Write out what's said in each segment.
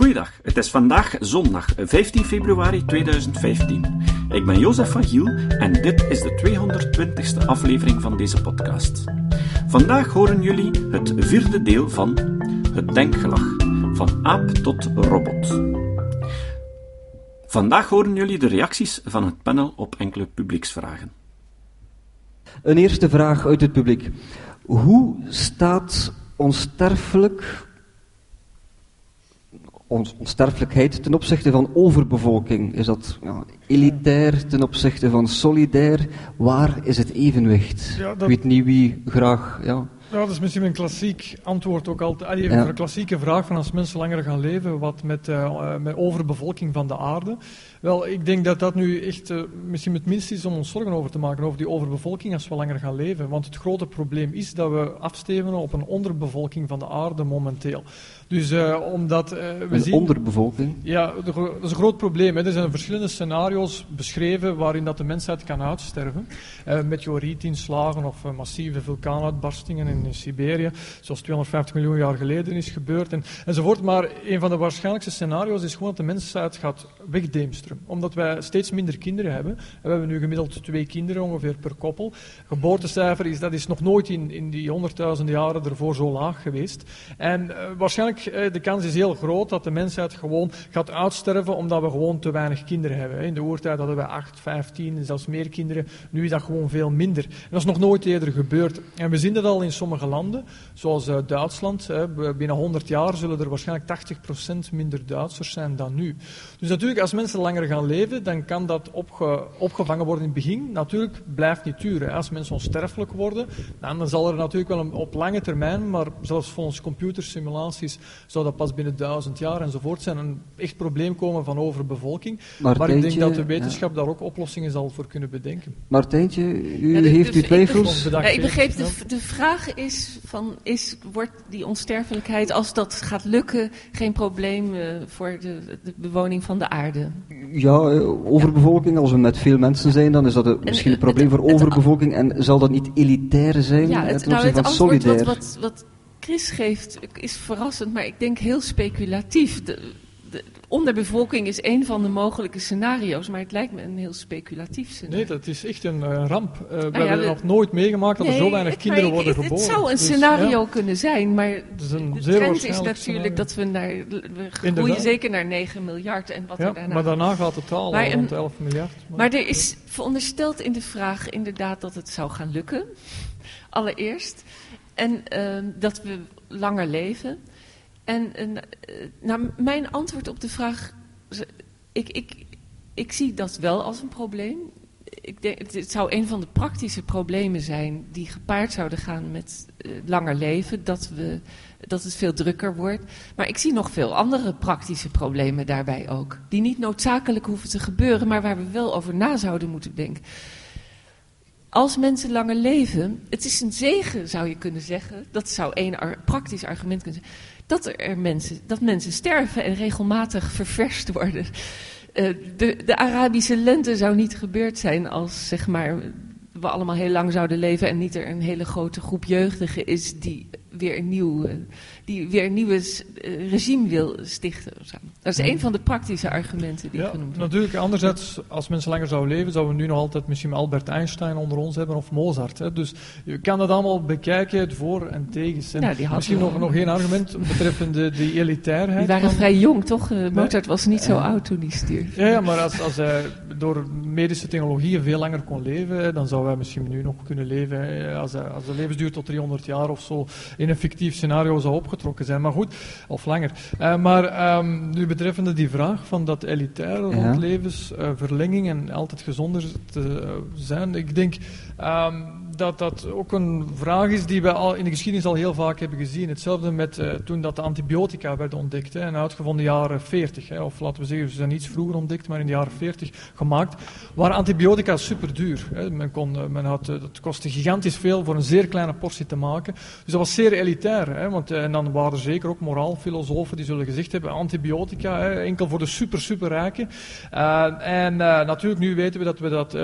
Goeiedag, het is vandaag zondag 15 februari 2015. Ik ben Jozef van Giel en dit is de 220ste aflevering van deze podcast. Vandaag horen jullie het vierde deel van Het Denkgelag, van aap tot robot. Vandaag horen jullie de reacties van het panel op enkele publieksvragen. Een eerste vraag uit het publiek. Hoe staat onsterfelijk, ons, onsterfelijkheid ten opzichte van overbevolking? Is dat ja, elitair ten opzichte van solidair? Waar is het evenwicht? Ja, dat- Ik weet niet wie graag. Ja. Ja, dat is misschien een klassiek antwoord ook altijd. Allee. Een klassieke vraag van als mensen langer gaan leven, wat met, eh, eh, met overbevolking van de aarde. Wel, ik denk dat dat nu echt eh, misschien het minst is om ons zorgen over te maken, over die overbevolking als we langer gaan leven. Want het grote probleem is dat we afstevenen op een onderbevolking van de aarde momenteel. Dus eh, omdat eh, we Een zien... onderbevolking. Ja, dat is een groot probleem. Hè. Er zijn verschillende scenario's beschreven waarin dat de mensheid kan uitsterven. Meteorietinslagen of massieve vulkaanuitbarstingen in, in Siberië, zoals 250 miljoen jaar geleden is gebeurd, en, enzovoort. Maar een van de waarschijnlijkste scenario's is gewoon dat de mensheid gaat wegdeemsteren. Omdat wij steeds minder kinderen hebben. En we hebben nu gemiddeld twee kinderen ongeveer per koppel. Geboortecijfer is, dat is nog nooit in, in die honderdduizenden jaren ervoor zo laag geweest. En eh, waarschijnlijk, eh, de kans is heel groot dat de mensheid gewoon gaat uitsterven omdat we gewoon te weinig kinderen hebben. In de oertijd hadden we 8, 15 en zelfs meer kinderen. Nu is dat gewoon veel minder. Dat is nog nooit eerder gebeurd. En we zien dat al in sommige landen, zoals eh, Duitsland. Binnen 100 jaar zullen er waarschijnlijk 80% minder Duitsers zijn dan nu. Dus natuurlijk, als mensen langer gaan leven, dan kan dat opge- opgevangen worden in het begin. Natuurlijk blijft niet duren. hè. Als mensen onsterfelijk worden, dan, zal er natuurlijk wel een, op lange termijn, maar zelfs volgens computersimulaties zou dat pas binnen duizend jaar enzovoort zijn, een echt probleem komen van overbevolking. Maar, ik denk dat de ja. wetenschap daar ook oplossingen zal voor kunnen bedenken. Martijntje, u Ja, heeft de- u ik twijfels? Ja, ik begreep, de, de vraag is, van, is, wordt die onsterfelijkheid, als dat gaat lukken, geen probleem eh, voor de, de bewoning van de aarde? Ja, eh, overbevolking, als we met veel mensen zijn, dan is dat een- misschien een probleem voor overbevolking. En zal dat niet elitair zijn Ja, eh, het, nou, het van solidair? wat, wat, wat Chris geeft is verrassend, maar ik denk heel speculatief. De, de onderbevolking is een van de mogelijke scenario's, maar het lijkt me een heel speculatief scenario. Nee, dat is echt een eh, ramp. Eh, we ja, hebben we- nog nooit meegemaakt dat er zo weinig het- kinderen worden geboren. Het zou een Dus, scenario ja. kunnen zijn, maar is een de zeer trend is natuurlijk scenario. dat we naar, we groeien Inderdaad. zeker naar 9 miljard en wat Ja, er daarna. maar daarna gaat het al Maar rond 11 miljard. Maar er is verondersteld in de vraag inderdaad dat het zou gaan lukken, allereerst. En ehm, dat we langer leven. En eh, nou, mijn antwoord op de vraag, ik, ik, ik zie dat wel als een probleem. Ik denk, het, zou een van de praktische problemen zijn die gepaard zouden gaan met eh, langer leven, dat, we, dat het veel drukker wordt. Maar ik zie nog veel andere praktische problemen daarbij ook, die niet noodzakelijk hoeven te gebeuren, maar waar we wel over na zouden moeten denken. Als mensen langer leven, het is een zegen zou je kunnen zeggen, dat zou één praktisch argument kunnen zijn, dat er mensen, dat mensen sterven en regelmatig ververst worden. Eh, de, de Arabische lente zou niet gebeurd zijn als zeg maar, we allemaal heel lang zouden leven en niet er een hele grote groep jeugdigen is die weer een nieuw, eh, die weer een nieuw eh, regime wil stichten. Dat is een van de praktische argumenten die Ja, genoemd worden. natuurlijk. Anderzijds, als mensen langer zouden leven, zouden we nu nog altijd misschien Albert Einstein onder ons hebben of Mozart. Hè. Dus je kan dat allemaal bekijken, het voor en tegens. En Ja, die hadden misschien nog, nog één argument betreffende die elitairheid. Die waren van- vrij jong, toch? Eh, Mozart was niet zo oud toen hij stierf. Ja, ja, maar als, als hij door medische technologieën veel langer kon leven, dan zouden wij misschien nu nog kunnen leven. Als, hij- als de levensduur tot 300 jaar of zo in een fictief scenario zou opgetrokken zijn. Maar goed, of langer. Eh, maar ehm, nu betreffende die vraag van dat elitaire Ja. rond levensverlenging en altijd gezonder te eh, zijn. Ik denk ehm, dat dat ook een vraag is die we al in de geschiedenis al heel vaak hebben gezien. Hetzelfde met eh, toen dat de antibiotica werden ontdekt hè, en uitgevonden in de jaren 40. Hè, of laten we zeggen, ze zijn iets vroeger ontdekt, maar in de jaren 40 gemaakt. Waren antibiotica super duur. Hè. Men kon, eh, men had, eh, het kostte gigantisch veel voor een zeer kleine portie te maken. Dus dat was zeer elitair. Hè, want, en dan waren er zeker ook moraalfilosofen die zullen gezegd hebben, antibiotica, hè, enkel voor de super, super rijken. En natuurlijk, nu weten we dat we dat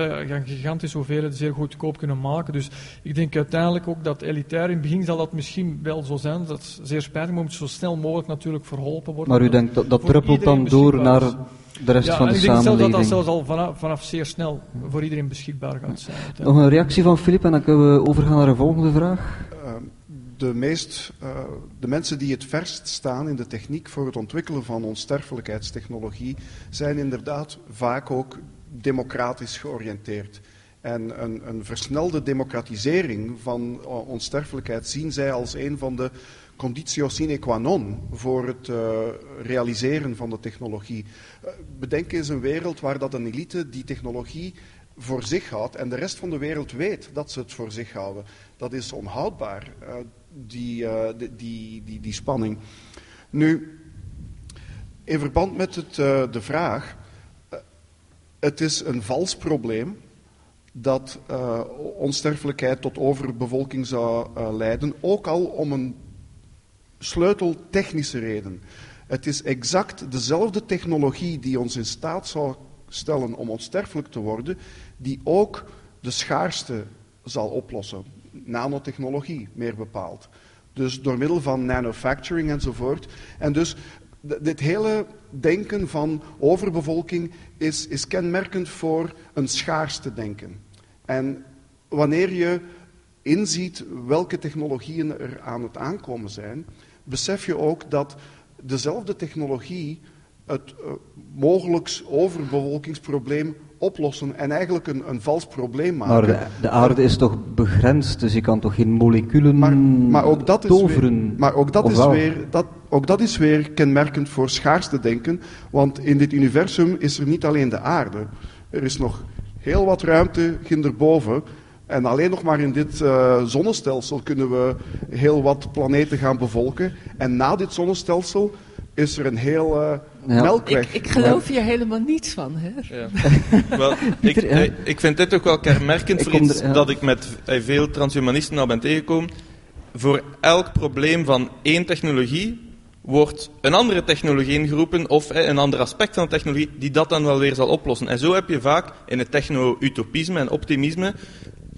gigantische hoeveelheden zeer goedkoop kunnen maken. Dus Dus ik denk uiteindelijk ook dat elitair, in het begin zal dat misschien wel zo zijn, dat is zeer spijtig, maar moet zo snel mogelijk natuurlijk verholpen worden. Maar u denkt dat dat druppelt dan door naar de rest ja, van de ik denk zelfs dat dat samenleving? zelfs al vanaf, vanaf zeer snel voor iedereen beschikbaar gaat zijn. Nog een reactie van Filip en dan kunnen we overgaan naar de volgende vraag. Uh, de, meest, uh, de mensen die het verst staan in de techniek voor het ontwikkelen van onsterfelijkheidstechnologie zijn inderdaad vaak ook democratisch georiënteerd. En een, een versnelde democratisering van uh, onsterfelijkheid zien zij als een van de conditio sine qua non voor het uh, realiseren van de technologie. Uh, bedenk eens een wereld waar dat een elite die technologie voor zich houdt en de rest van de wereld weet dat ze het voor zich houden. Dat is onhoudbaar, die, die, die, die, die, spanning. Nu, in verband met het, de vraag, het is een vals probleem dat onsterfelijkheid tot overbevolking zou leiden, ook al om een sleuteltechnische reden. Het is exact dezelfde technologie die ons in staat zou stellen om onsterfelijk te worden, die ook de schaarste zal oplossen. Nanotechnologie, meer bepaald. Dus door middel van nanofacturing enzovoort. En dus dit hele denken van overbevolking is, is kenmerkend voor een schaarste denken. En wanneer je inziet welke technologieën er aan het aankomen zijn, besef je ook dat dezelfde technologie het uh, mogelijks overbevolkingsprobleem oplossen en eigenlijk een, een vals probleem maken. Maar de, de, aarde is toch begrensd, dus je kan toch geen moleculen maar, maar ook dat toveren? Is weer, maar ook dat, is weer, dat, ook dat is weer kenmerkend voor schaarste denken, want in dit universum is er niet alleen de aarde. Er is nog heel wat ruimte ginderboven. En alleen nog maar in dit uh, zonnestelsel kunnen we heel wat planeten gaan bevolken. En na dit zonnestelsel is er een heel uh, ja. melkweg. Ik, ik geloof hier helemaal niets van, hè? Ja. wel, ik, ik, vind dit ook wel kenmerkend voor iets er, ja. dat ik met veel transhumanisten al ben tegengekomen. Voor elk probleem van één technologie wordt een andere technologie ingeroepen of eh, een ander aspect van de technologie die dat dan wel weer zal oplossen. En zo heb je vaak in het techno-utopisme en optimisme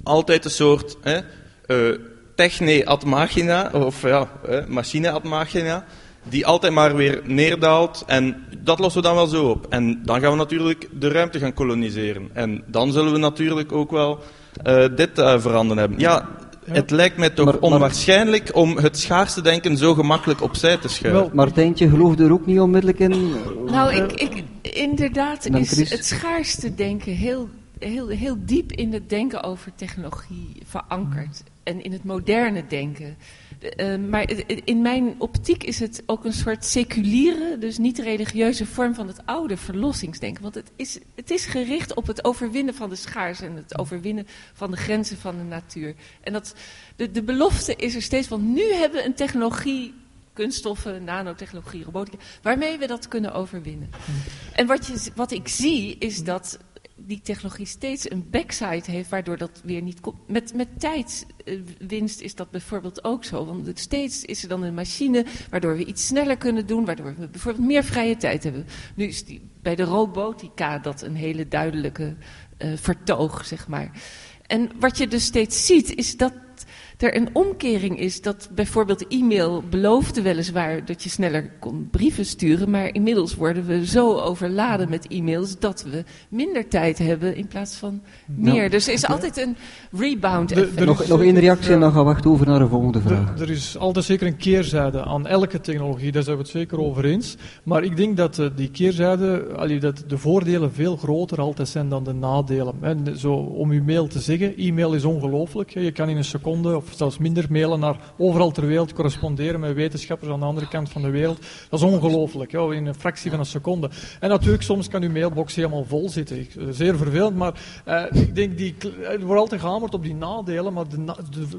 altijd een soort eh, uh, techne ad machina, of ja, eh, machine ad machina, die altijd maar weer neerdaalt en dat lossen we dan wel zo op. En dan gaan we natuurlijk de ruimte gaan koloniseren. En dan zullen we natuurlijk ook wel uh, dit uh, veranderen hebben. Ja, het lijkt mij toch maar, onwaarschijnlijk om het schaarste denken zo gemakkelijk opzij te schuiven. Wel, Martijntje geloofde er ook niet onmiddellijk in? Nou, ik, ik, inderdaad is het schaarste denken heel heel, heel diep in het denken over technologie verankerd. En in het moderne denken. Uh, maar in mijn optiek is het ook een soort seculiere, dus niet religieuze vorm van het oude verlossingsdenken. Want het is, het is gericht op het overwinnen van de schaars en het overwinnen van de grenzen van de natuur. En dat, de, de belofte is er steeds van, nu hebben we een technologie kunststoffen, nanotechnologie, robotica, waarmee we dat kunnen overwinnen. En wat, je, wat ik zie is dat die technologie steeds een backside heeft, waardoor dat weer niet komt. Met, met tijdswinst is dat bijvoorbeeld ook zo. Want steeds is er dan een machine waardoor we iets sneller kunnen doen, waardoor we bijvoorbeeld meer vrije tijd hebben. Nu is die, bij de robotica dat een hele duidelijke uh, vertoog, zeg maar. En wat je dus steeds ziet, is dat er een omkering is dat bijvoorbeeld e-mail beloofde weliswaar dat je sneller kon brieven sturen, maar inmiddels worden we zo overladen met e-mails dat we minder tijd hebben in plaats van meer. Nou, dus er is altijd een rebound effect. Nog, nog één reactie en dan gaan we wachten over naar de volgende vraag. Er, er is altijd zeker een keerzijde aan elke technologie, daar zijn we het zeker over eens. Maar ik denk dat uh, die keerzijde, allee, dat de voordelen veel groter altijd zijn dan de nadelen. En zo, om uw mail te zeggen, e-mail is ongelooflijk. Je kan in een seconde of zelfs minder mailen naar overal ter wereld, corresponderen met wetenschappers aan de andere kant van de wereld. Dat is ongelooflijk, in een fractie van een seconde. En natuurlijk, soms kan uw mailbox helemaal vol zitten. Zeer vervelend, maar uh, ik denk, die, er wordt altijd gehamerd op die nadelen, maar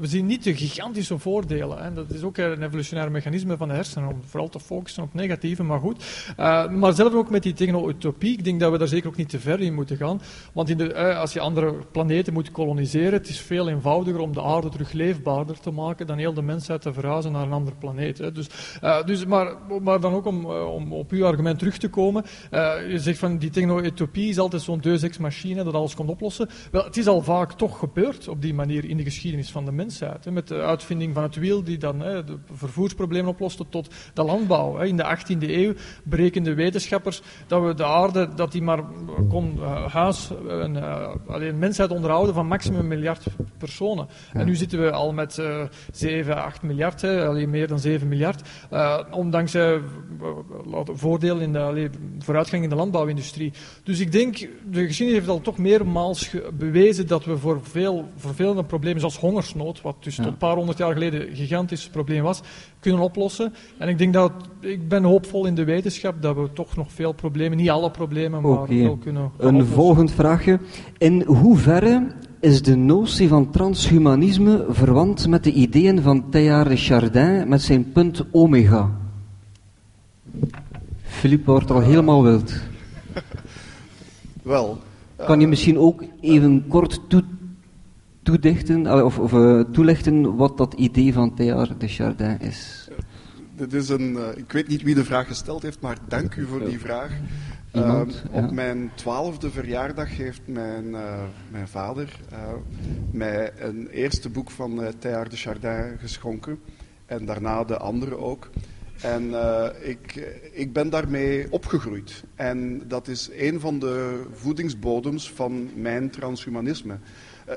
we zien niet de gigantische voordelen. Hè. Dat is ook een evolutionair mechanisme van de hersenen, om vooral te focussen op negatieve, maar goed. Maar zelf ook met die techno-utopie, ik denk dat we daar zeker ook niet te ver in moeten gaan. Want in de, als je andere planeten moet koloniseren, het is veel eenvoudiger om de aarde terug terug leefbaarder te maken dan heel de mensheid te verhuizen naar een andere planeet. Hè. Dus, uh, dus, maar, maar dan ook om, om op uw argument terug te komen. Uh, je zegt van die techno-utopie is altijd zo'n deus ex machine dat alles komt oplossen. Wel, het is al vaak toch gebeurd op die manier in de geschiedenis van de mensheid. Hè, met de uitvinding van het wiel die dan hè, de vervoersproblemen oploste tot de landbouw. Hè. In de 18e eeuw berekenden wetenschappers dat we de aarde dat die maar kon uh, huis, een, alleen mensheid onderhouden van maximum miljard personen. En nu zitten we al met uh, 7, 8 miljard, hè, meer dan 7 miljard. Uh, ondanks uh, voordelen in de allee, vooruitgang in de landbouwindustrie. Dus ik denk, de geschiedenis heeft al toch meermaals bewezen dat we voor veel vervelende problemen zoals hongersnood, wat dus ja. tot een paar honderd jaar geleden een gigantisch probleem was, kunnen oplossen. En ik denk dat, ik ben hoopvol in de wetenschap dat we toch nog veel problemen, niet alle problemen, maar okay. wel kunnen Een oplossen. volgend vraagje. In hoeverre is de notie van transhumanisme verwant met de ideeën van Teilhard de Chardin met zijn punt omega? Philippe wordt al helemaal wild. Wel. Kan je misschien ook even kort toe, toedichten, of, of uh, toelichten wat dat idee van Teilhard de Chardin is? Dit is een, uh, ik weet niet wie de vraag gesteld heeft, maar dank u voor die vraag. Iemand, ja. Op mijn twaalfde verjaardag heeft mijn, uh, mijn vader uh, mij een eerste boek van uh, Teilhard de Chardin geschonken. En daarna de andere ook. En ik, ik ben daarmee opgegroeid. En dat is een van de voedingsbodems van mijn transhumanisme.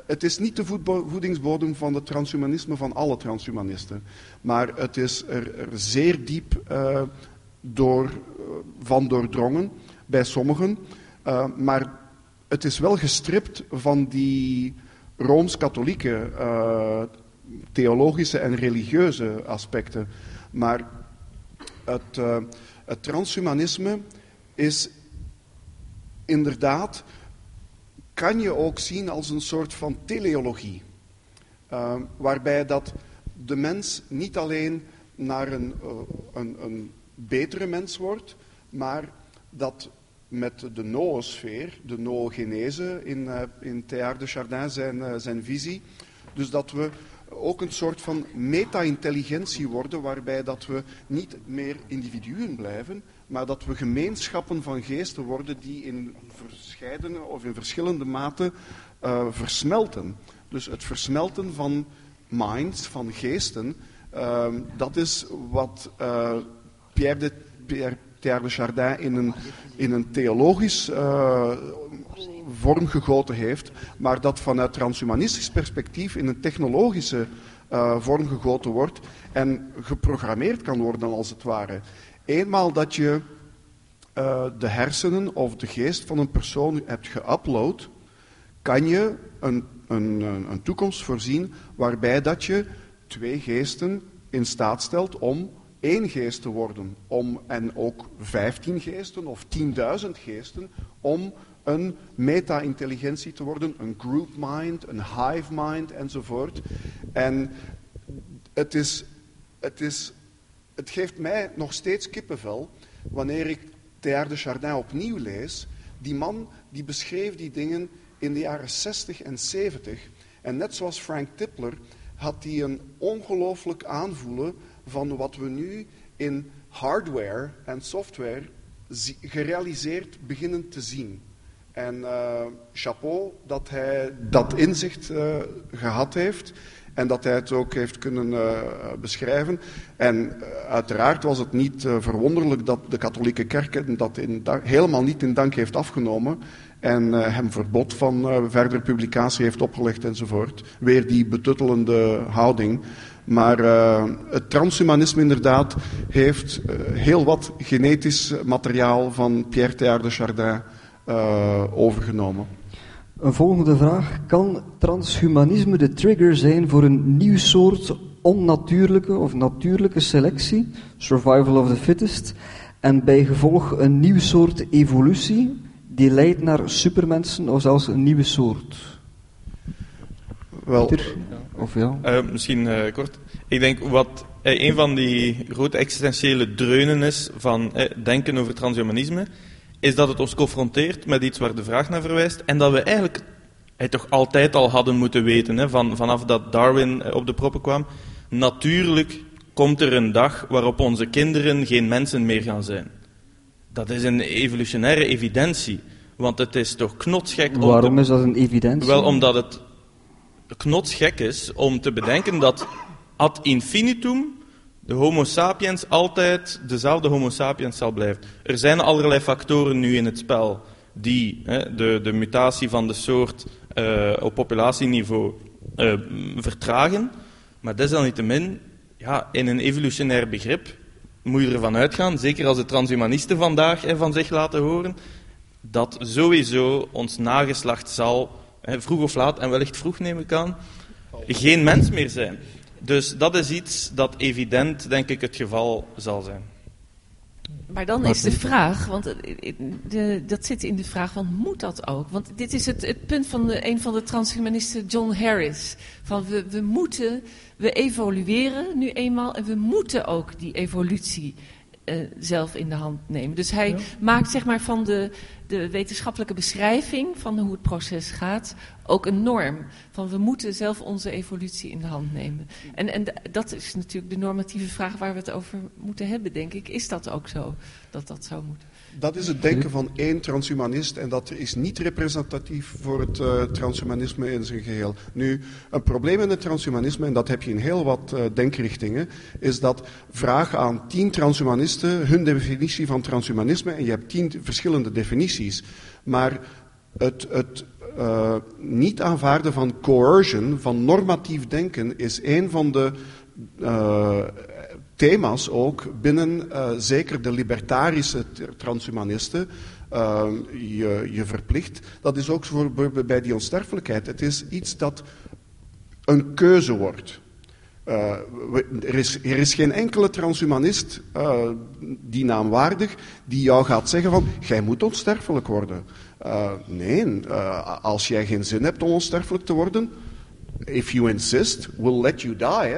het is niet de voedingsbodem van het transhumanisme van alle transhumanisten. Maar het is er, er zeer diep door, van doordrongen bij sommigen. Uh, maar het is wel gestript van die rooms-katholieke uh, theologische en religieuze aspecten. Maar het, uh, het transhumanisme is inderdaad, kan je ook zien als een soort van teleologie. waarbij dat de mens niet alleen naar een, een, een betere mens wordt, maar dat met de noosfeer, de noogenese in, uh, in Théard de Chardin zijn, uh, zijn visie. Dus dat we ook een soort van meta-intelligentie worden, waarbij dat we niet meer individuen blijven, maar dat we gemeenschappen van geesten worden die in verscheidene of in verschillende mate uh, versmelten. Dus het versmelten van minds, van geesten, dat is wat Pierre de, Pierre, Pierre de Chardin in een, in een theologisch uh, vorm gegoten heeft, maar dat vanuit transhumanistisch perspectief in een technologische uh, vorm gegoten wordt en geprogrammeerd kan worden als het ware. Eenmaal dat je uh, de hersenen of de geest van een persoon hebt geüpload, kan je een, een, een toekomst voorzien waarbij dat je twee geesten in staat stelt om één geest te worden, om, en ook vijftien geesten of tienduizend geesten, om een meta-intelligentie te worden, een group mind, een hive mind enzovoort. En het, is, het, is, het geeft mij nog steeds kippenvel wanneer ik Théard de Chardin opnieuw lees. Die man die beschreef die dingen in de jaren 60 en 70. En net zoals Frank Tipler had hij een ongelooflijk aanvoelen van wat we nu in hardware en software gerealiseerd beginnen te zien. En uh, chapeau dat hij dat inzicht uh, gehad heeft en dat hij het ook heeft kunnen uh, beschrijven. En uiteraard was het niet verwonderlijk dat de katholieke kerk dat in helemaal niet in dank heeft afgenomen en hem verbod van verdere publicatie heeft opgelegd enzovoort. Weer die betuttelende houding. Maar uh, het transhumanisme inderdaad heeft uh, heel wat genetisch materiaal van Pierre Teilhard de Chardin uh, overgenomen. Een volgende vraag. Kan transhumanisme de trigger zijn voor een nieuw soort onnatuurlijke of natuurlijke selectie, survival of the fittest, en bij gevolg een nieuw soort evolutie die leidt naar supermensen of zelfs een nieuwe soort? Wel, Pieter? Of ja? Uh, misschien uh, kort. Ik denk wat uh, een van die grote existentiële dreunen is van denken over transhumanisme, is dat het ons confronteert met iets waar de vraag naar verwijst en dat we eigenlijk toch altijd al hadden moeten weten, hè, van, vanaf dat Darwin eh, op de proppen kwam. Natuurlijk komt er een dag waarop onze kinderen geen mensen meer gaan zijn. Dat is een evolutionaire evidentie. Want het is toch knotsgek... Waarom is dat een evidentie? Wel, omdat het knotsgek is om te bedenken dat ad infinitum de homo sapiens altijd dezelfde homo sapiens zal blijven. Er zijn allerlei factoren nu in het spel die hè, de, de mutatie van de soort uh, op populatieniveau uh, vertragen. Maar desalniettemin, ja, in een evolutionair begrip moet je ervan uitgaan, zeker als de transhumanisten vandaag hè, van zich laten horen, dat sowieso ons nageslacht zal, vroeg of laat, en wellicht vroeg neem ik aan, geen mens meer zijn. Dus dat is iets dat evident, denk ik, het geval zal zijn. Maar dan is de vraag, want de, dat zit in de vraag van moet dat ook? Want dit is het, het punt van de, een van de transhumanisten, John Harris. Van we, we moeten, we evolueren nu eenmaal en we moeten ook die evolutie uh, zelf in de hand nemen. Dus hij maakt zeg maar van de, de wetenschappelijke beschrijving van hoe het proces gaat ook een norm. Van we moeten zelf onze evolutie in de hand nemen. En, en dat is natuurlijk de normatieve vraag waar we het over moeten hebben, denk ik. Is dat ook zo, dat dat zou moeten? Dat is het denken van één transhumanist en dat is niet representatief voor het uh, transhumanisme in zijn geheel. Nu, een probleem in het transhumanisme, en dat heb je in heel wat uh, denkrichtingen, is dat vraag aan tien transhumanisten hun definitie van transhumanisme en je hebt tien verschillende definities. Maar het, het uh, niet aanvaarden van coercion, van normatief denken, is een van de thema's ook binnen uh, zeker de libertarische transhumanisten uh, je, je verplicht. Dat is ook voor, bij die onsterfelijkheid. Het is iets dat een keuze wordt. Uh, er, is, er, is, geen enkele transhumanist, uh, die naamwaardig, die jou gaat zeggen van, jij moet onsterfelijk worden. Nee, als jij geen zin hebt om onsterfelijk te worden, if you insist, we'll let you die.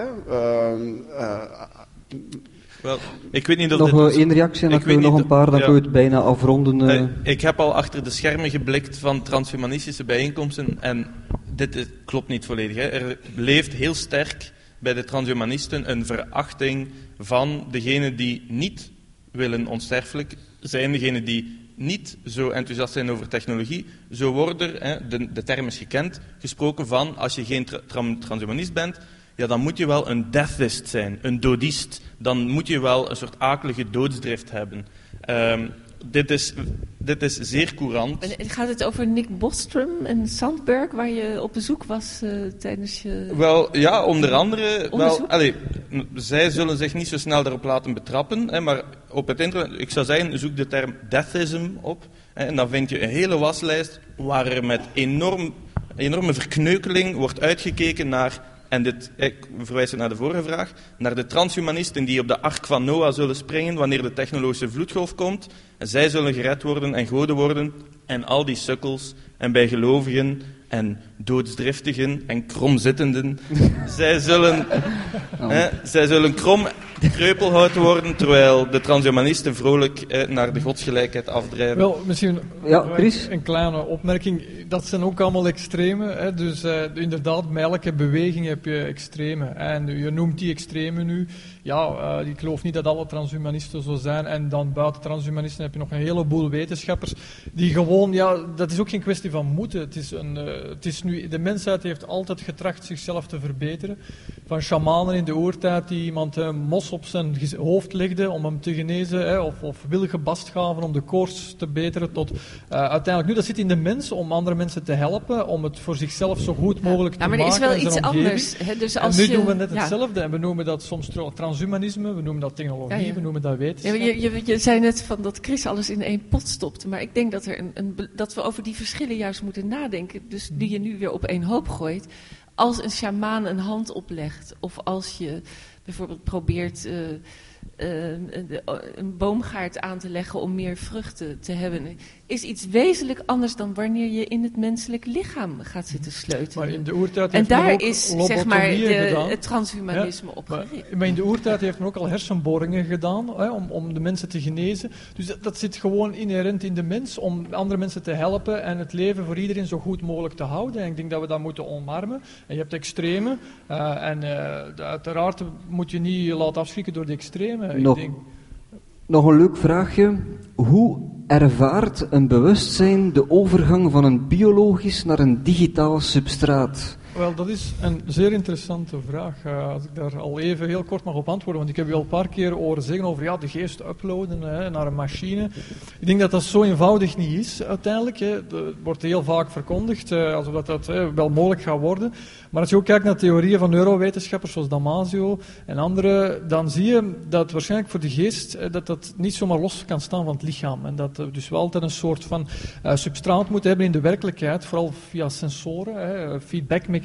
Wel, ik weet niet of nog dit... één reactie en dan kunnen we nog een paar, dan ja. kunnen we het bijna afronden. Uh... Ik heb al achter de schermen geblikt van transhumanistische bijeenkomsten en dit klopt niet volledig. Hè. Er leeft heel sterk bij de transhumanisten een verachting van degenen die niet willen onsterfelijk zijn, degenen die niet zo enthousiast zijn over technologie. Zo wordt er, hè, de, de term is gekend, gesproken van als je geen tra transhumanist bent, ja, dan moet je wel een deathist zijn, een dodist. Dan moet je wel een soort akelige doodsdrift hebben. Um, dit, is, dit is zeer courant. Gaat het over Nick Bostrom en Sandberg, waar je op bezoek was uh, tijdens je... Wel, ja, onder andere... Wel, allez, zij zullen zich niet zo snel daarop laten betrappen, hè, maar op het internet, ik zou zeggen, zoek de term deathism op. Hè, en dan vind je een hele waslijst waar er met enorm, enorme verkneukeling wordt uitgekeken naar en dit, ik verwijs naar de vorige vraag, naar de transhumanisten die op de ark van Noah zullen springen wanneer de technologische vloedgolf komt. En zij zullen gered worden en goden worden. En al die sukkels en bijgelovigen en doodsdriftigen en kromzittenden, zij, zullen, oh. hè, zij zullen krom kreupelhout worden, terwijl de transhumanisten vrolijk eh, naar de godsgelijkheid afdrijven. Wel, misschien ja, Chris? een kleine opmerking. Dat zijn ook allemaal extreme. Hè? Dus uh, inderdaad, bij elke beweging heb je extreme. En je noemt die extreme nu. Ja, uh, ik geloof niet dat alle transhumanisten zo zijn. En dan buiten transhumanisten heb je nog een heleboel wetenschappers die gewoon, ja, dat is ook geen kwestie van moeten. Het is een, uh, het is nu, de mensheid heeft altijd getracht zichzelf te verbeteren. Van shamanen in de oertijd die iemand een mos op zijn hoofd legde om hem te genezen, hè, of, of willige bast gaven om de koorts te beteren, tot uh, uiteindelijk nu, dat zit in de mens om andere mensen te helpen, om het voor zichzelf zo goed mogelijk te maken. Ja, maar er is wel iets anders. Hè? Dus als en nu doen we net hetzelfde en we noemen dat soms transhumanisme, we noemen dat technologie, we noemen dat wetenschap. Je, je, je, zei net van dat Chris alles in één pot stopte, maar ik denk dat, er een, een, dat we over die verschillen juist moeten nadenken, dus die je nu weer op één hoop gooit. Als een sjamaan een hand oplegt, of als je bijvoorbeeld probeert uh, een boomgaard aan te leggen om meer vruchten te hebben, is iets wezenlijk anders dan wanneer je in het menselijk lichaam gaat zitten sleutelen. Maar in de oertijd en daar is zeg maar de, het transhumanisme ja, op gericht. Maar, in de oertijd heeft men ook al hersenboringen gedaan hè, om, om de mensen te genezen. Dus dat, dat, zit gewoon inherent in de mens om andere mensen te helpen en het leven voor iedereen zo goed mogelijk te houden. En ik denk dat we dat moeten omarmen. En je hebt extreme uh, en uh, uiteraard moet je niet laten afschrikken door de extreme. Nog, ik denk, nog een leuk vraagje. Hoe ervaart een bewustzijn de overgang van een biologisch naar een digitaal substraat? Wel, dat is een zeer interessante vraag. Uh, als ik daar al even heel kort mag op antwoorden, want ik heb u al een paar keer horen zeggen over ja, de geest uploaden hè, naar een machine. Ik denk dat dat zo eenvoudig niet is uiteindelijk. Hè. Het wordt heel vaak verkondigd, uh, alsof dat, dat hè, wel mogelijk gaat worden. Maar als je ook kijkt naar theorieën van neurowetenschappers zoals Damasio en anderen, dan zie je dat waarschijnlijk voor de geest dat dat niet zomaar los kan staan van het lichaam. En dat dus wel altijd een soort van substraat moeten hebben in de werkelijkheid, vooral via sensoren, hè,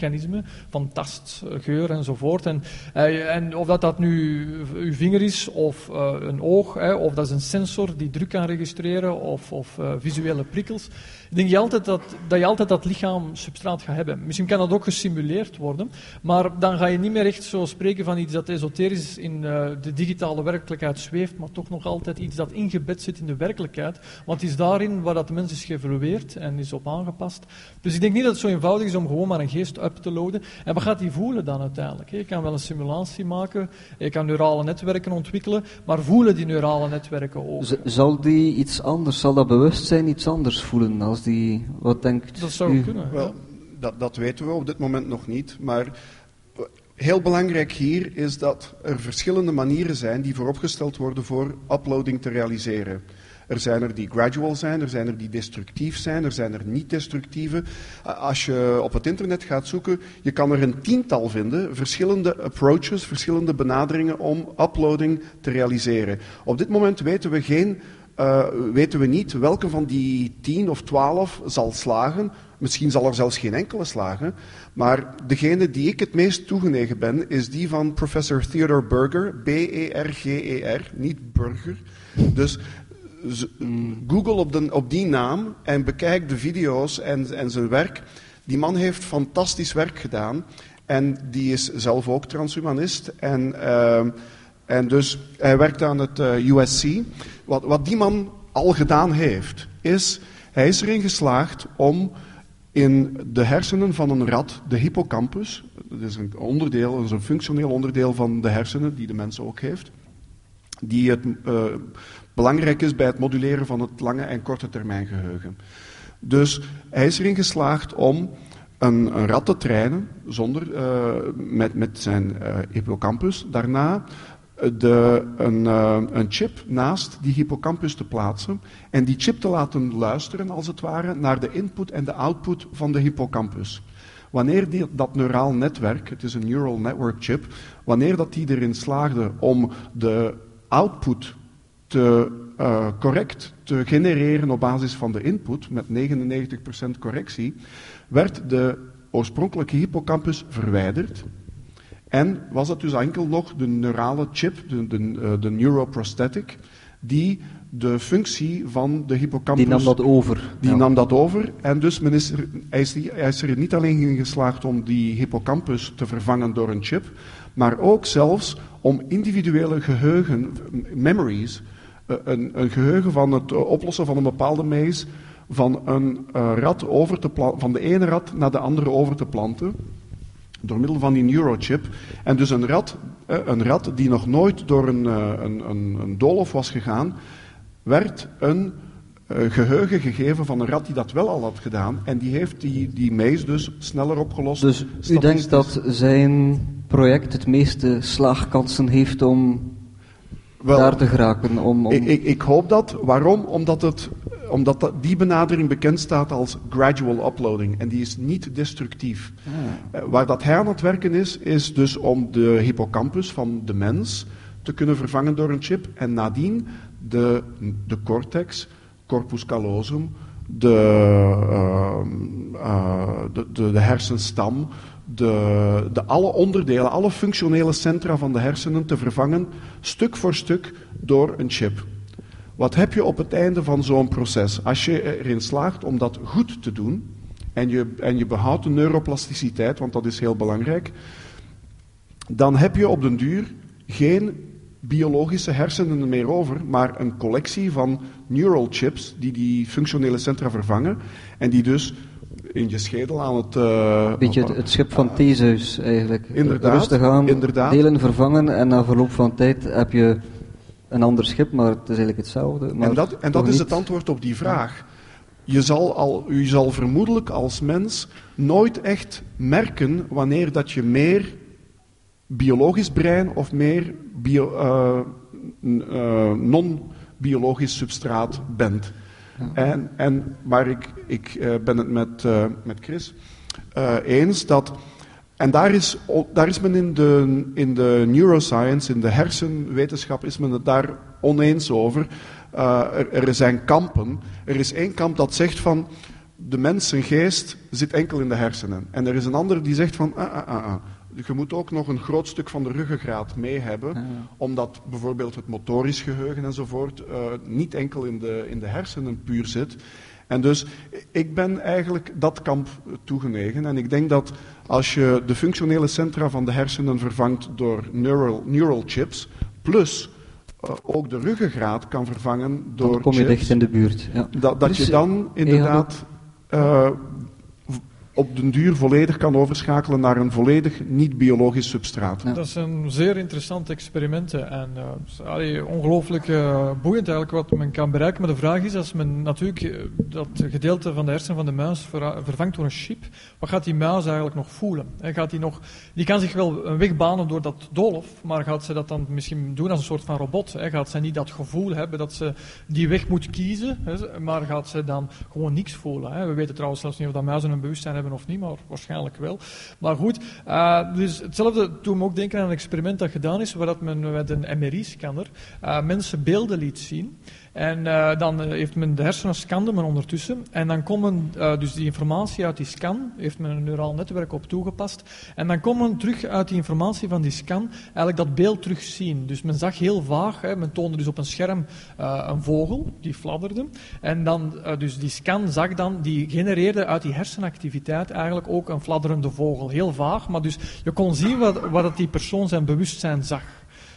feedbackmechanismen van tast, geur enzovoort. En, uh, en of dat, dat nu uw vinger is of uh, een oog, of dat is een sensor die druk kan registreren of, of visuele prikkels. Denk je altijd dat, dat je altijd dat lichaam substraat gaat hebben. Misschien kan dat ook gesimuleerd worden, maar dan ga je niet meer echt zo spreken van iets dat esoterisch in uh, de digitale werkelijkheid zweeft, maar toch nog altijd iets dat ingebed zit in de werkelijkheid. Want het is daarin waar dat mens is geëvolueerd en is op aangepast. Dus ik denk niet dat het zo eenvoudig is om gewoon maar een geest up te loaden. En wat gaat die voelen dan uiteindelijk? Je kan wel een simulatie maken, je kan neurale netwerken ontwikkelen, maar voelen die neurale netwerken ook? zal die iets anders, zal dat bewustzijn iets anders voelen die, wat denkt Dat zou kunnen, Wel, dat, dat weten we op dit moment nog niet, maar heel belangrijk hier is dat er verschillende manieren zijn die vooropgesteld worden voor uploading te realiseren. Er zijn er die gradual zijn, er zijn er die destructief zijn, er zijn er niet-destructieve. Als je op het internet gaat zoeken, je kan er een tiental vinden, verschillende approaches, verschillende benaderingen om uploading te realiseren. Op dit moment weten we geen uh, weten we niet welke van die tien of twaalf zal slagen. Misschien zal er zelfs geen enkele slagen. Maar degene die ik het meest toegenegen ben, is die van professor Theodore Berger. B-E-R-G-E-R, niet Burger. Dus Google op, op, die naam en bekijk de video's en, en zijn werk. Die man heeft fantastisch werk gedaan. En die is zelf ook transhumanist. En, uh, en dus hij werkt aan het uh, USC. Wat, wat die man al gedaan heeft, is hij is erin geslaagd om in de hersenen van een rat, de hippocampus, dat is een onderdeel, dat is een functioneel onderdeel van de hersenen die de mens ook heeft, die het, uh, belangrijk is bij het moduleren van het lange en korte termijn geheugen. Dus hij is erin geslaagd om een, rat te trainen zonder, uh, met, met zijn hippocampus. Daarna de, een, uh, een, chip naast die hippocampus te plaatsen en die chip te laten luisteren, als het ware, naar de input en de output van de hippocampus. Wanneer dat neuraal netwerk, het is een neural network chip, wanneer dat die erin slaagde om de output te, uh, correct te genereren op basis van de input, met 99% correctie, werd de oorspronkelijke hippocampus verwijderd en was het dus enkel nog de neurale chip, de, de, uh, de neuroprosthetic, die de functie van de hippocampus... Die nam dat over. Die ja. nam dat over. En dus men is er, hij, is, hij is er niet alleen in geslaagd om die hippocampus te vervangen door een chip, maar ook zelfs om individuele geheugen, memories, uh, een, een, geheugen van het uh, oplossen van een bepaalde maze, van een uh, rat over te van de ene rat naar de andere over te planten door middel van die neurochip. En dus een rat, een rat die nog nooit door een, een, een, een doolhof was gegaan, werd een geheugen gegeven van een rat die dat wel al had gedaan. En die heeft die, die maze dus sneller opgelost. Dus u denkt dat zijn project het meeste slaagkansen heeft om wel, daar te geraken? Om, om... Ik, ik, ik, hoop dat. Waarom? Omdat, het, omdat dat, die benadering bekend staat als gradual uploading. En die is niet destructief. Ah. Waar dat hij aan het werken is, is dus om de hippocampus van de mens te kunnen vervangen door een chip. En nadien de, de cortex, corpus callosum, de, uh, uh, de, de, de hersenstam, de, de alle onderdelen, alle functionele centra van de hersenen te vervangen, stuk voor stuk, door een chip. Wat heb je op het einde van zo'n proces? Als je erin slaagt om dat goed te doen, en je, en je behoudt de neuroplasticiteit, want dat is heel belangrijk, dan heb je op den duur geen biologische hersenen meer over, maar een collectie van neural chips die die functionele centra vervangen en die dus in je schedel aan het... Uh, Beetje het, het, schip van Theseus eigenlijk. Inderdaad. Rustig aan, inderdaad. delen vervangen en na verloop van tijd heb je een ander schip, maar het is eigenlijk hetzelfde. Maar en dat, en dat is het antwoord op die vraag. Je zal, al, je zal vermoedelijk als mens nooit echt merken wanneer dat je meer biologisch brein of meer bio, uh, uh, non-biologisch substraat bent. En, en, maar ik, ik uh, ben het met, met Chris eens dat. En daar is, daar is men in de, in de neuroscience, in de hersenwetenschap, is men het daar oneens over. Er, er, zijn kampen. Er is één kamp dat zegt van de mens zijn geest zit enkel in de hersenen. En er is een ander die zegt van ah, ah, ah, ah je moet ook nog een groot stuk van de ruggengraat mee hebben, ah, omdat bijvoorbeeld het motorisch geheugen enzovoort uh, niet enkel in de, in de hersenen puur zit. En dus ik ben eigenlijk dat kamp toegenegen. En ik denk dat als je de functionele centra van de hersenen vervangt door neural, neural chips, plus uh, ook de ruggengraat kan vervangen door. Dan kom je chips, dicht in de buurt. Ja. Dat, dat dus, je dan inderdaad. Uh, op den duur volledig kan overschakelen naar een volledig niet-biologisch substraat. Dat zijn zeer interessante experimenten en uh, ongelooflijk uh, boeiend eigenlijk wat men kan bereiken. Maar de vraag is, als men natuurlijk eh, dat gedeelte van de hersenen van de muis vervangt door een chip, wat gaat die muis eigenlijk nog voelen? gaat die, nog, die kan zich wel een weg banen door dat doolhof, maar gaat ze dat dan misschien doen als een soort van robot? Gaat ze niet dat gevoel hebben dat ze die weg moet kiezen, maar gaat ze dan gewoon niks voelen? We weten trouwens zelfs niet of dat muizen een bewustzijn hebben of niet, maar waarschijnlijk wel. Maar goed, uh, dus hetzelfde toen me ook denken aan een experiment dat gedaan is, waar dat men met een MRI-scanner uh, mensen beelden liet zien. En uh, dan heeft men de hersenen scande men ondertussen. En dan komen uh, dus die informatie uit die scan, heeft men een neuraal netwerk op toegepast. En dan kon men terug uit die informatie van die scan eigenlijk dat beeld terugzien. Dus men zag heel vaag, hè, men toonde dus op een scherm een vogel die fladderde. En dan, dus die scan zag dan, die genereerde uit die hersenactiviteit eigenlijk ook een fladderende vogel. Heel vaag, maar dus je kon zien wat, wat die persoon zijn bewustzijn zag.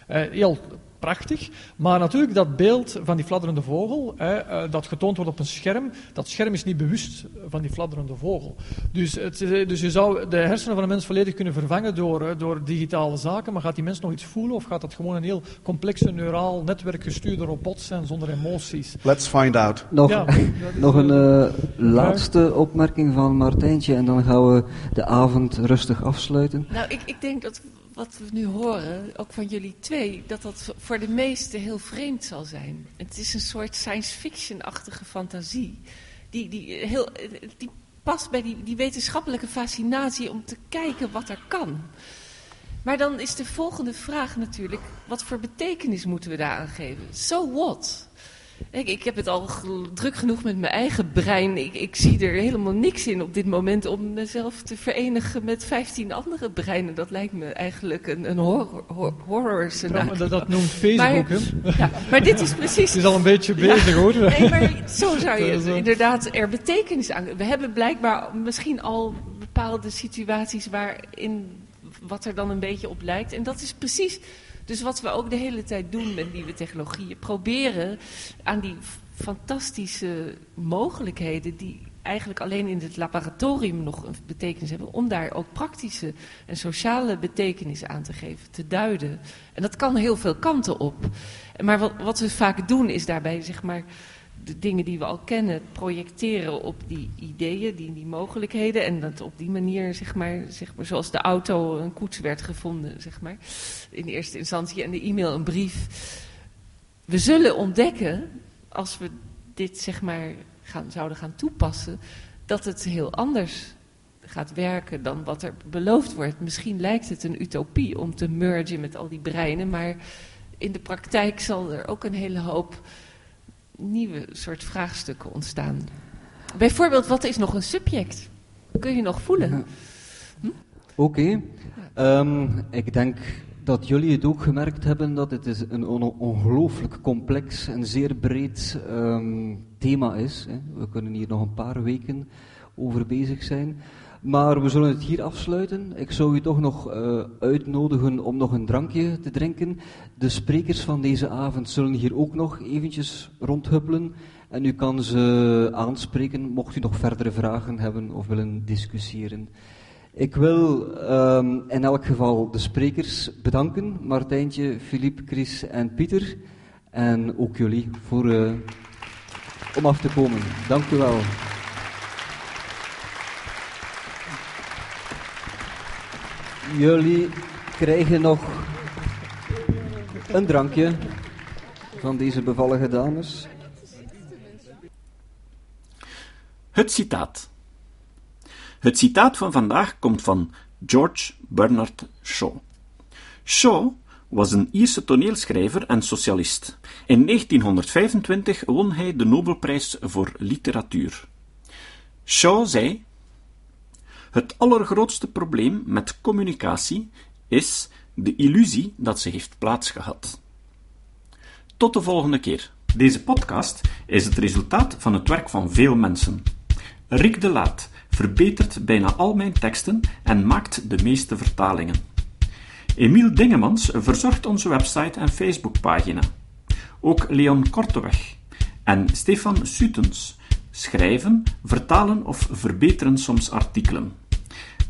heel prachtig. Maar natuurlijk, dat beeld van die fladderende vogel, hè, uh, dat getoond wordt op een scherm, dat scherm is niet bewust van die fladderende vogel. Dus, het, dus je zou de hersenen van een mens volledig kunnen vervangen door, uh, door digitale zaken, maar gaat die mens nog iets voelen of gaat dat gewoon een heel complexe neuraal netwerk gestuurde robot zijn zonder emoties? Let's find out. Nog, ja, nog een uh, laatste opmerking van Martijntje en dan gaan we de avond rustig afsluiten. Nou, ik, ik denk dat wat we nu horen, ook van jullie twee, dat dat voor de meesten heel vreemd zal zijn. Het is een soort science fiction-achtige fantasie. Die, die, heel, die past bij die, die wetenschappelijke fascinatie om te kijken wat er kan. Maar dan is de volgende vraag natuurlijk, wat voor betekenis moeten we daaraan geven? So what? Ik, ik heb het al druk genoeg met mijn eigen brein. Ik, ik, zie er helemaal niks in op dit moment om mezelf te verenigen met 15 andere breinen. Dat lijkt me eigenlijk een, een horror, horror scenario. dat, dat, noemt Facebook, hè? Ja, maar dit is precies... Het is al een beetje bezig, hoor. Nee, maar zo zou je inderdaad er betekenis aan... We hebben blijkbaar misschien al bepaalde situaties waarin wat er dan een beetje op lijkt. En dat is precies dus wat we ook de hele tijd doen met nieuwe technologieën, proberen aan die fantastische mogelijkheden die eigenlijk alleen in het laboratorium nog een betekenis hebben, om daar ook praktische en sociale betekenis aan te geven, te duiden. En dat kan heel veel kanten op. Maar wat, wat we vaak doen is daarbij, zeg maar, de dingen die we al kennen projecteren op die ideeën, die, die mogelijkheden. En dat op die manier, zeg maar, zeg maar, zoals de auto een koets werd gevonden, zeg maar, in eerste instantie, en de e-mail een brief. We zullen ontdekken, als we dit, zeg maar, gaan, zouden gaan toepassen, dat het heel anders gaat werken dan wat er beloofd wordt. Misschien lijkt het een utopie om te mergen met al die breinen, maar in de praktijk zal er ook een hele hoop nieuwe soort vraagstukken ontstaan. Bijvoorbeeld, wat is nog een subject? Kun je nog voelen? Hm? Oké. Ehm, ik denk dat jullie het ook gemerkt hebben dat het een ongelooflijk complex en zeer breed um, thema is. Hè. We kunnen hier nog een paar weken over bezig zijn. Maar we zullen het hier afsluiten. Ik zou u toch nog uh, uitnodigen om nog een drankje te drinken. De sprekers van deze avond zullen hier ook nog eventjes rondhuppelen. En u kan ze aanspreken mocht u nog verdere vragen hebben of willen discussiëren. Ik wil um, in elk geval de sprekers bedanken. Martijntje, Filip, Chris en Pieter. En ook jullie voor, uh, om af te komen. Dank u wel. Jullie krijgen nog een drankje van deze bevallige dames. Het citaat. Het citaat van vandaag komt van George Bernard Shaw. Shaw was een Ierse toneelschrijver en socialist. In 1925 won hij de Nobelprijs voor literatuur. Shaw zei: Het allergrootste probleem met communicatie is de illusie dat ze heeft plaatsgehad. Tot de volgende keer. Deze podcast is het resultaat van het werk van veel mensen. Rick de Laat verbetert bijna al mijn teksten en maakt de meeste vertalingen. Emiel Dingemans verzorgt onze website en Facebookpagina. Ook Leon Korteweg en Stefan Sutens schrijven, vertalen of verbeteren soms artikelen.